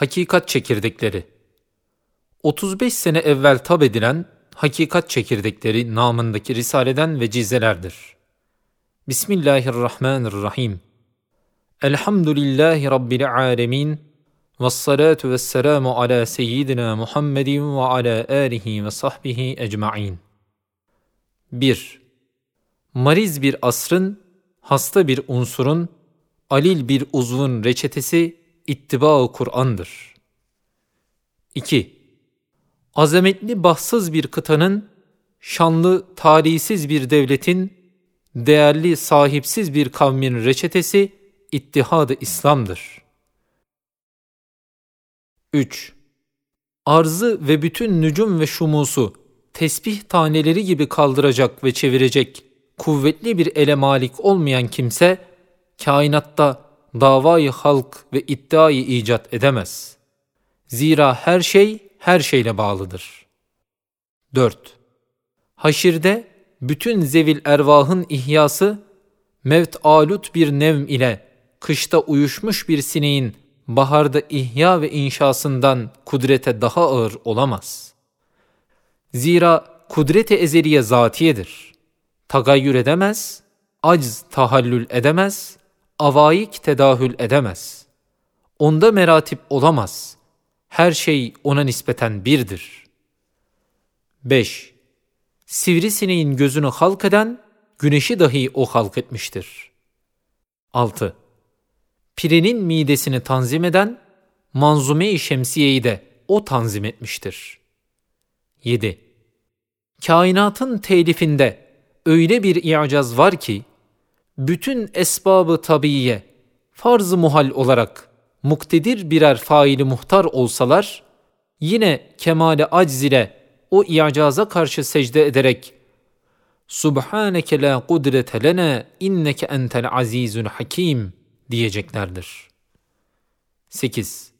Hakikat çekirdekleri 35 sene evvel tab edilen Hakikat çekirdekleri namındaki risaleden ve cizelerdir. Bismillahirrahmanirrahim. Elhamdülillahi Rabbil alemin. Ve salatu ve selamu ala seyyidina Muhammedin ve ala alihi ve sahbihi ecma'in. 1. Mariz bir asrın, hasta bir unsurun, alil bir uzvun reçetesi ittiba-ı Kur'an'dır. 2. Azametli bahtsız bir kıtanın, şanlı talihsiz bir devletin, değerli sahipsiz bir kavmin reçetesi ittihad-ı İslam'dır. 3. Arzı ve bütün nücum ve şumusu tesbih taneleri gibi kaldıracak ve çevirecek kuvvetli bir ele malik olmayan kimse, kainatta davayı halk ve iddiayı icat edemez. Zira her şey her şeyle bağlıdır. 4. Haşirde bütün zevil ervahın ihyası, mevt alut bir nevm ile kışta uyuşmuş bir sineğin baharda ihya ve inşasından kudrete daha ağır olamaz. Zira kudret-i ezeliye zatiyedir. Tagayyür edemez, acz tahallül edemez, avaik tedahül edemez. Onda meratip olamaz. Her şey ona nispeten birdir. 5. Sivrisineğin gözünü halk eden, güneşi dahi o halk etmiştir. 6. Pirenin midesini tanzim eden, manzume-i şemsiyeyi de o tanzim etmiştir. 7. Kainatın telifinde öyle bir i'caz var ki, bütün esbabı tabiiye, farz-ı muhal olarak muktedir birer faili muhtar olsalar, yine kemale acz ile o i'caza karşı secde ederek Subhaneke la kudrete lena inneke entel azizun hakim diyeceklerdir. 8.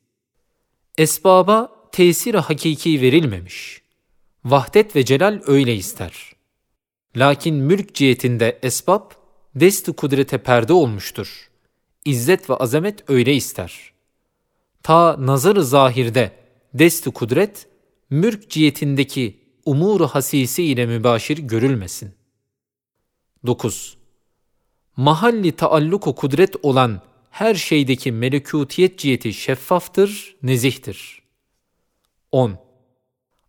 Esbaba tesir hakiki verilmemiş. Vahdet ve celal öyle ister. Lakin mülk cihetinde esbab dest kudrete perde olmuştur. İzzet ve azamet öyle ister. Ta nazar-ı zahirde dest kudret, mülk cihetindeki umur hasisi ile mübaşir görülmesin. 9. Mahalli taalluku kudret olan her şeydeki melekutiyet ciheti şeffaftır, nezihtir. 10.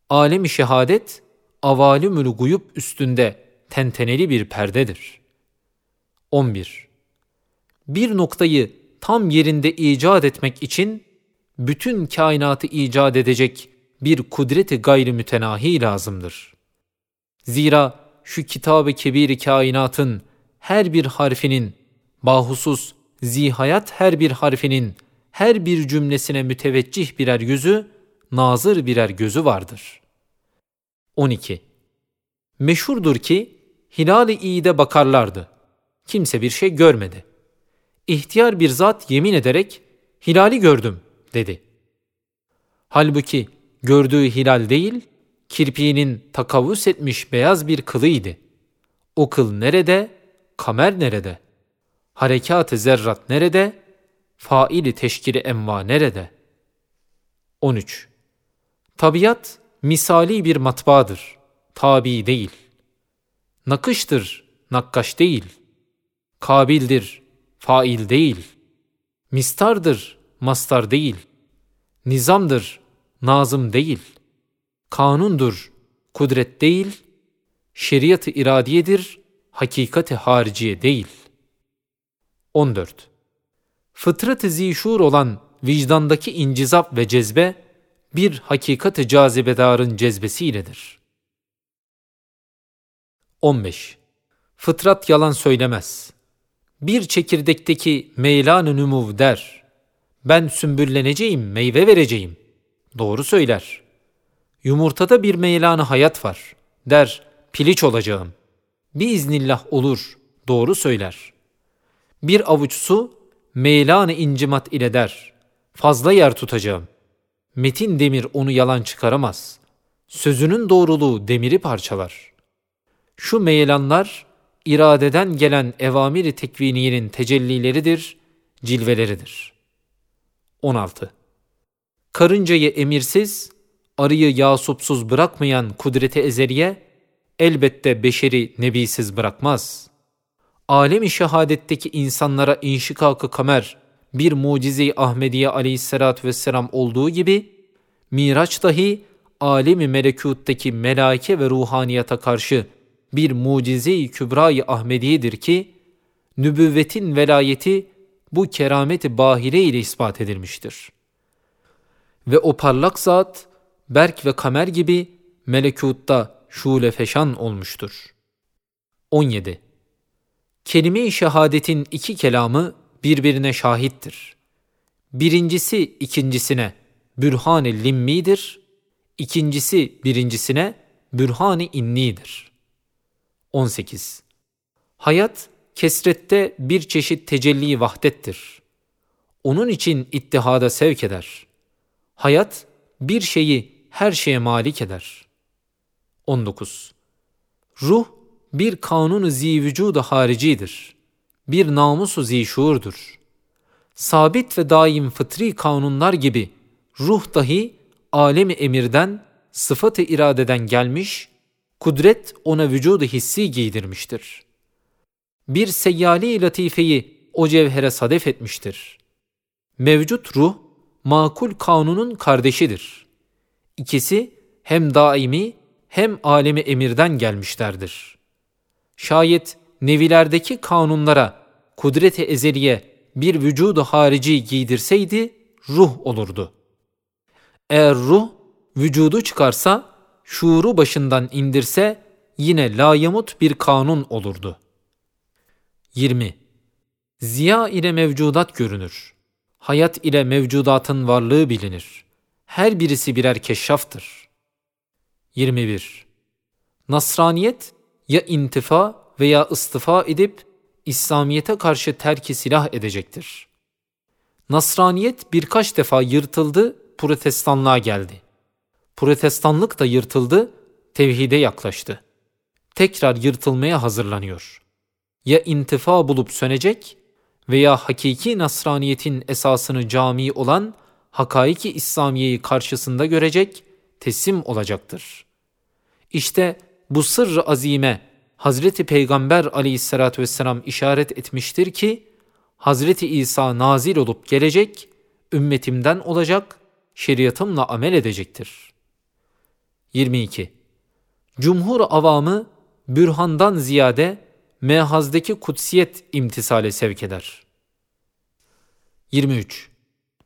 Alem-i şehadet, avalimül guyub üstünde tenteneli bir perdedir. 11. Bir noktayı tam yerinde icat etmek için bütün kainatı icat edecek bir kudreti gayri mütenahi lazımdır. Zira şu kitab-ı kebir kainatın her bir harfinin, bahusus zihayat her bir harfinin, her bir cümlesine müteveccih birer yüzü, nazır birer gözü vardır. 12. Meşhurdur ki, hilal-i iyide bakarlardı. Kimse bir şey görmedi. İhtiyar bir zat yemin ederek, hilali gördüm, dedi. Halbuki gördüğü hilal değil, kirpiğinin takavvüs etmiş beyaz bir kılıydı. O kıl nerede, kamer nerede? Harekat-ı zerrat nerede? Faili teşkili emva nerede? 13. Tabiat misali bir matbaadır, tabi değil. Nakıştır, nakkaş değil. Kabildir, fail değil. Mistardır, mastar değil. Nizamdır, nazım değil. Kanundur, kudret değil. Şeriat-ı iradiyedir, hakikati hariciye değil. 14. Fıtrat-ı zişur olan vicdandaki incizap ve cezbe, bir hakikat-ı cazibedarın cezbesiyledir. 15. Fıtrat yalan söylemez. Bir çekirdekteki meylan-ı numuv der. Ben sümbülleneceğim, meyve vereceğim. Doğru söyler. Yumurtada bir meylanı hayat var. Der, piliç olacağım. Biiznillah olur. Doğru söyler. Bir avuç su, meylanı incimat ile der. Fazla yer tutacağım. Metin demir onu yalan çıkaramaz. Sözünün doğruluğu demiri parçalar. Şu meylanlar, iradeden gelen evamiri tekviniyenin tecellileridir, cilveleridir. 16. karıncayı emirsiz, arıyı yasupsuz bırakmayan kudreti ezeliye, elbette beşeri nebisiz bırakmaz. Alem-i şehadetteki insanlara inşikak-ı kamer bir mucize-i Ahmediye aleyhissalatü vesselam olduğu gibi, Miraç dahi alemi melekuttaki melaike ve ruhaniyata karşı bir mucize-i kübra-i Ahmediye'dir ki, nübüvvetin velayeti bu kerameti bahire ile ispat edilmiştir. Ve o parlak zat, Berk ve Kamer gibi melekutta şule feşan olmuştur. 17. Kelime-i şehadetin iki kelamı birbirine şahittir. Birincisi ikincisine bürhan-ı limmidir, ikincisi birincisine bürhan-ı innidir. 18. Hayat, kesrette bir çeşit tecelli vahdettir. Onun için ittihada sevk eder. Hayat, bir şeyi her şeye malik eder. 19. Ruh, bir kanunu zi vücudu haricidir. Bir namusu zi şuurdur. Sabit ve daim fıtri kanunlar gibi ruh dahi alemi emirden, sıfatı iradeden gelmiş, kudret ona vücudu hissi giydirmiştir. Bir seyyali latifeyi o cevhere sadef etmiştir. Mevcut ruh, makul kanunun kardeşidir. İkisi hem daimi hem alemi emirden gelmişlerdir. Şayet nevilerdeki kanunlara kudret-i ezeliye bir vücudu harici giydirseydi ruh olurdu. Eğer ruh vücudu çıkarsa, şuuru başından indirse yine layamut bir kanun olurdu. 20. Ziya ile mevcudat görünür. Hayat ile mevcudatın varlığı bilinir. Her birisi birer keşşaftır. 21. Nasraniyet ya intifa veya istifa edip İslamiyete karşı terki silah edecektir. Nasraniyet birkaç defa yırtıldı, protestanlığa geldi. Protestanlık da yırtıldı, tevhide yaklaştı. Tekrar yırtılmaya hazırlanıyor. Ya intifa bulup sönecek veya hakiki Nasraniyetin esasını cami olan hakaiki İslamiye'yi karşısında görecek, teslim olacaktır. İşte bu sırrı azime Hazreti Peygamber aleyhissalatü vesselam işaret etmiştir ki, Hazreti İsa nazil olup gelecek, ümmetimden olacak, şeriatımla amel edecektir. 22. Cumhur avamı bürhandan ziyade mehazdaki kutsiyet imtisale sevk eder. 23.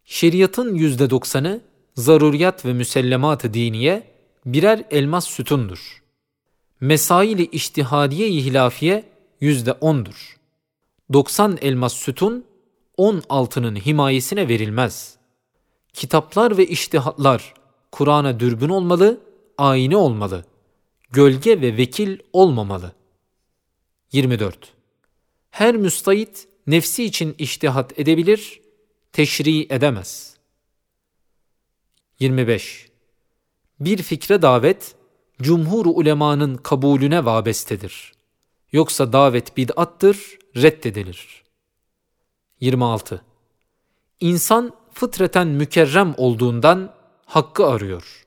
Şeriatın yüzde doksanı zaruriyat ve müsellemat-ı diniye birer elmas sütundur. Mesaili iştihadiye-i hilafiye yüzde ondur. 90 elmas sütun, 10 altının himayesine verilmez. Kitaplar ve iştihatlar Kur'an'a dürbün olmalı, ayni olmalı. Gölge ve vekil olmamalı. 24. Her müstahit nefsi için iştihat edebilir, teşri edemez. 25. Bir fikre davet, cumhur ulemanın kabulüne vabestedir. Yoksa davet bid'attır, reddedilir. 26. İnsan fıtreten mükerrem olduğundan hakkı arıyor.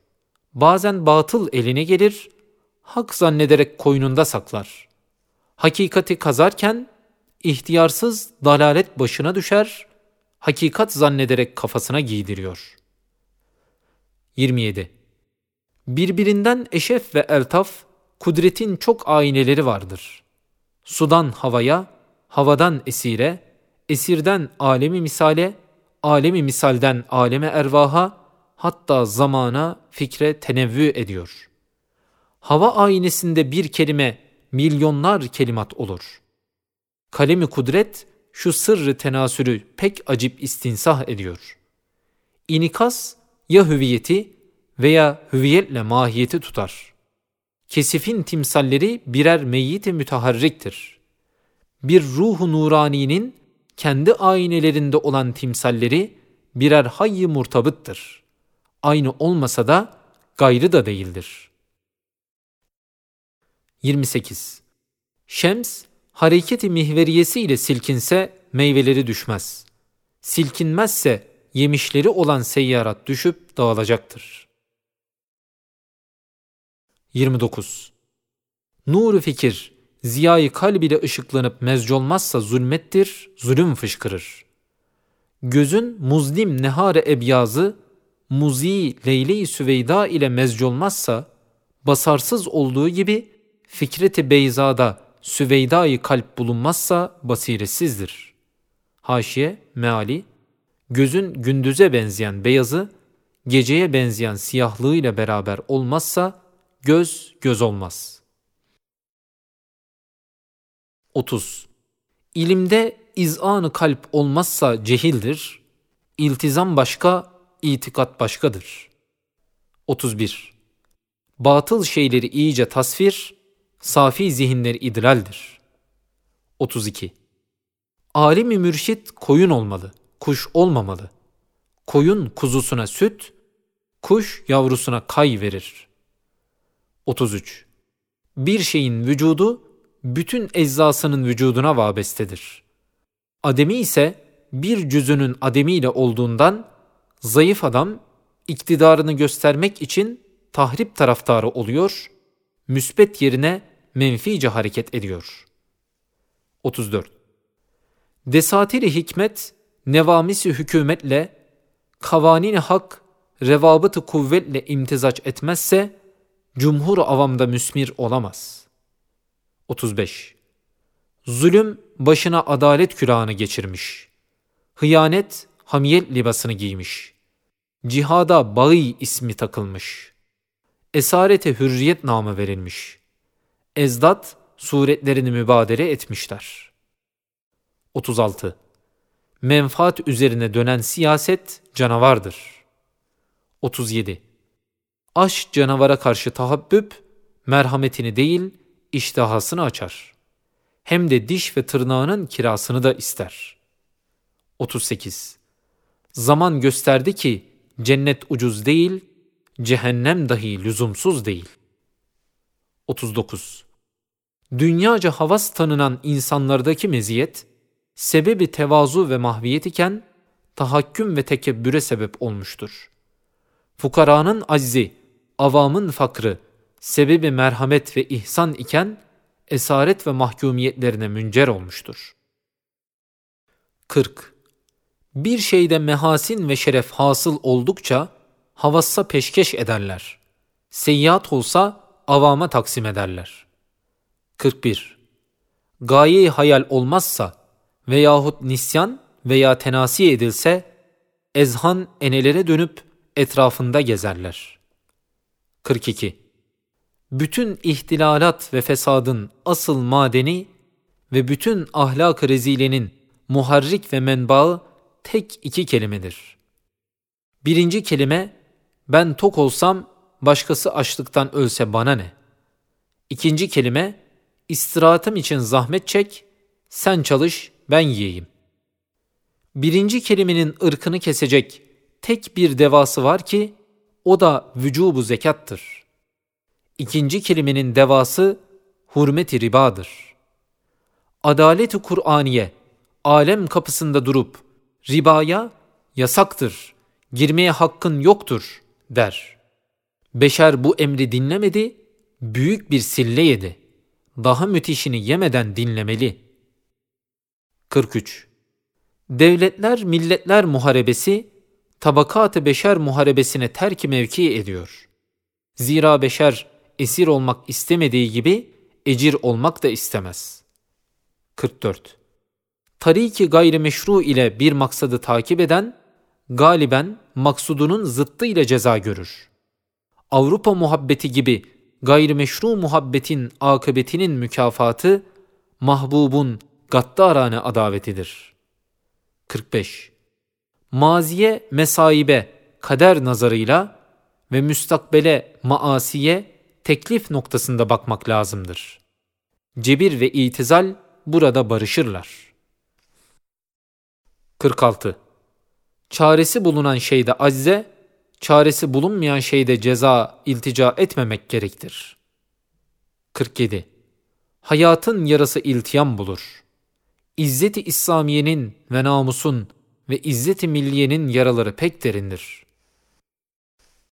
Bazen batıl eline gelir, hak zannederek koynunda saklar. Hakikati kazarken ihtiyarsız dalalet başına düşer, hakikat zannederek kafasına giydiriyor. 27. Birbirinden eşef ve eltaf, kudretin çok ayneleri vardır. Sudan havaya, havadan esire, esirden alemi misale, alemi misalden aleme ervaha, hatta zamana, fikre tenevvü ediyor. Hava aynesinde bir kelime milyonlar kelimat olur. Kalemi kudret şu sırrı tenasürü pek acip istinsah ediyor. İnikas ya hüviyeti veya hüviyetle mahiyeti tutar. Kesifin timsalleri birer meyyit-i müteharriktir. Bir ruhu nuraninin kendi aynelerinde olan timsalleri birer hayy murtabıttır. Aynı olmasa da gayrı da değildir. 28. Şems, hareketi mihveriyesi ile silkinse meyveleri düşmez. Silkinmezse yemişleri olan seyyarat düşüp dağılacaktır. 29. Nur fikir, ziyayı kalb ile ışıklanıp mezcolmazsa zulmettir, zulüm fışkırır. Gözün muzlim nehare ebyazı, muzi leyle-i süveyda ile mezcolmazsa, basarsız olduğu gibi fikreti beyzada süveyda kalp bulunmazsa basiretsizdir. Haşiye, meali, gözün gündüze benzeyen beyazı, geceye benzeyen siyahlığıyla beraber olmazsa, göz göz olmaz. 30. İlimde izanı kalp olmazsa cehildir, iltizam başka, itikat başkadır. 31. Batıl şeyleri iyice tasvir, safi zihinleri idlaldir. 32. Alimi mürşit koyun olmalı, kuş olmamalı. Koyun kuzusuna süt, kuş yavrusuna kay verir. 33. Bir şeyin vücudu bütün eczasının vücuduna vabestedir. Ademi ise bir cüzünün ademiyle olduğundan zayıf adam iktidarını göstermek için tahrip taraftarı oluyor, müsbet yerine menfice hareket ediyor. 34. Desatiri hikmet, nevamisi hükümetle, kavanini hak, revabıtı kuvvetle imtizaç etmezse, cumhur avamda müsmir olamaz. 35. Zulüm başına adalet külahını geçirmiş. Hıyanet hamiyet libasını giymiş. Cihada bağı ismi takılmış. Esarete hürriyet namı verilmiş. Ezdat suretlerini mübadere etmişler. 36. Menfaat üzerine dönen siyaset canavardır. 37. Aşk canavara karşı tahabbüp, merhametini değil, iştahasını açar. Hem de diş ve tırnağının kirasını da ister. 38. Zaman gösterdi ki cennet ucuz değil, cehennem dahi lüzumsuz değil. 39. Dünyaca havas tanınan insanlardaki meziyet, sebebi tevazu ve mahviyet iken, tahakküm ve tekebbüre sebep olmuştur. Fukaranın aczi, avamın fakrı, sebebi merhamet ve ihsan iken, esaret ve mahkumiyetlerine müncer olmuştur. 40. Bir şeyde mehasin ve şeref hasıl oldukça, havassa peşkeş ederler. Seyyat olsa avama taksim ederler. 41. Gaye hayal olmazsa veyahut nisyan veya tenasi edilse, ezhan enelere dönüp etrafında gezerler. 42. Bütün ihtilalat ve fesadın asıl madeni ve bütün ahlak-ı rezilenin muharrik ve menbaı tek iki kelimedir. Birinci kelime, ben tok olsam başkası açlıktan ölse bana ne? İkinci kelime, istirahatım için zahmet çek, sen çalış, ben yiyeyim. Birinci kelimenin ırkını kesecek tek bir devası var ki, o da vücubu zekattır. İkinci kelimenin devası hurmeti ribadır. Adalet-i Kur'aniye, alem kapısında durup, ribaya yasaktır, girmeye hakkın yoktur der. Beşer bu emri dinlemedi, büyük bir sille yedi. Daha müthişini yemeden dinlemeli. 43. Devletler milletler muharebesi, tabakat-ı beşer muharebesine terk mevki ediyor. Zira beşer esir olmak istemediği gibi ecir olmak da istemez. 44. Tariki gayrimeşru ile bir maksadı takip eden, galiben maksudunun zıttı ile ceza görür. Avrupa muhabbeti gibi gayrimeşru muhabbetin akıbetinin mükafatı, mahbubun gaddarane adavetidir. 45. Maziye mesaibe kader nazarıyla ve müstakbele maasiye teklif noktasında bakmak lazımdır. Cebir ve itizal burada barışırlar. 46. Çaresi bulunan şeyde acze, çaresi bulunmayan şeyde ceza iltica etmemek gerektir. 47. Hayatın yarası iltiyam bulur. İzzeti İslamiyenin ve namusun ve İzzet-i Milliye'nin yaraları pek derindir.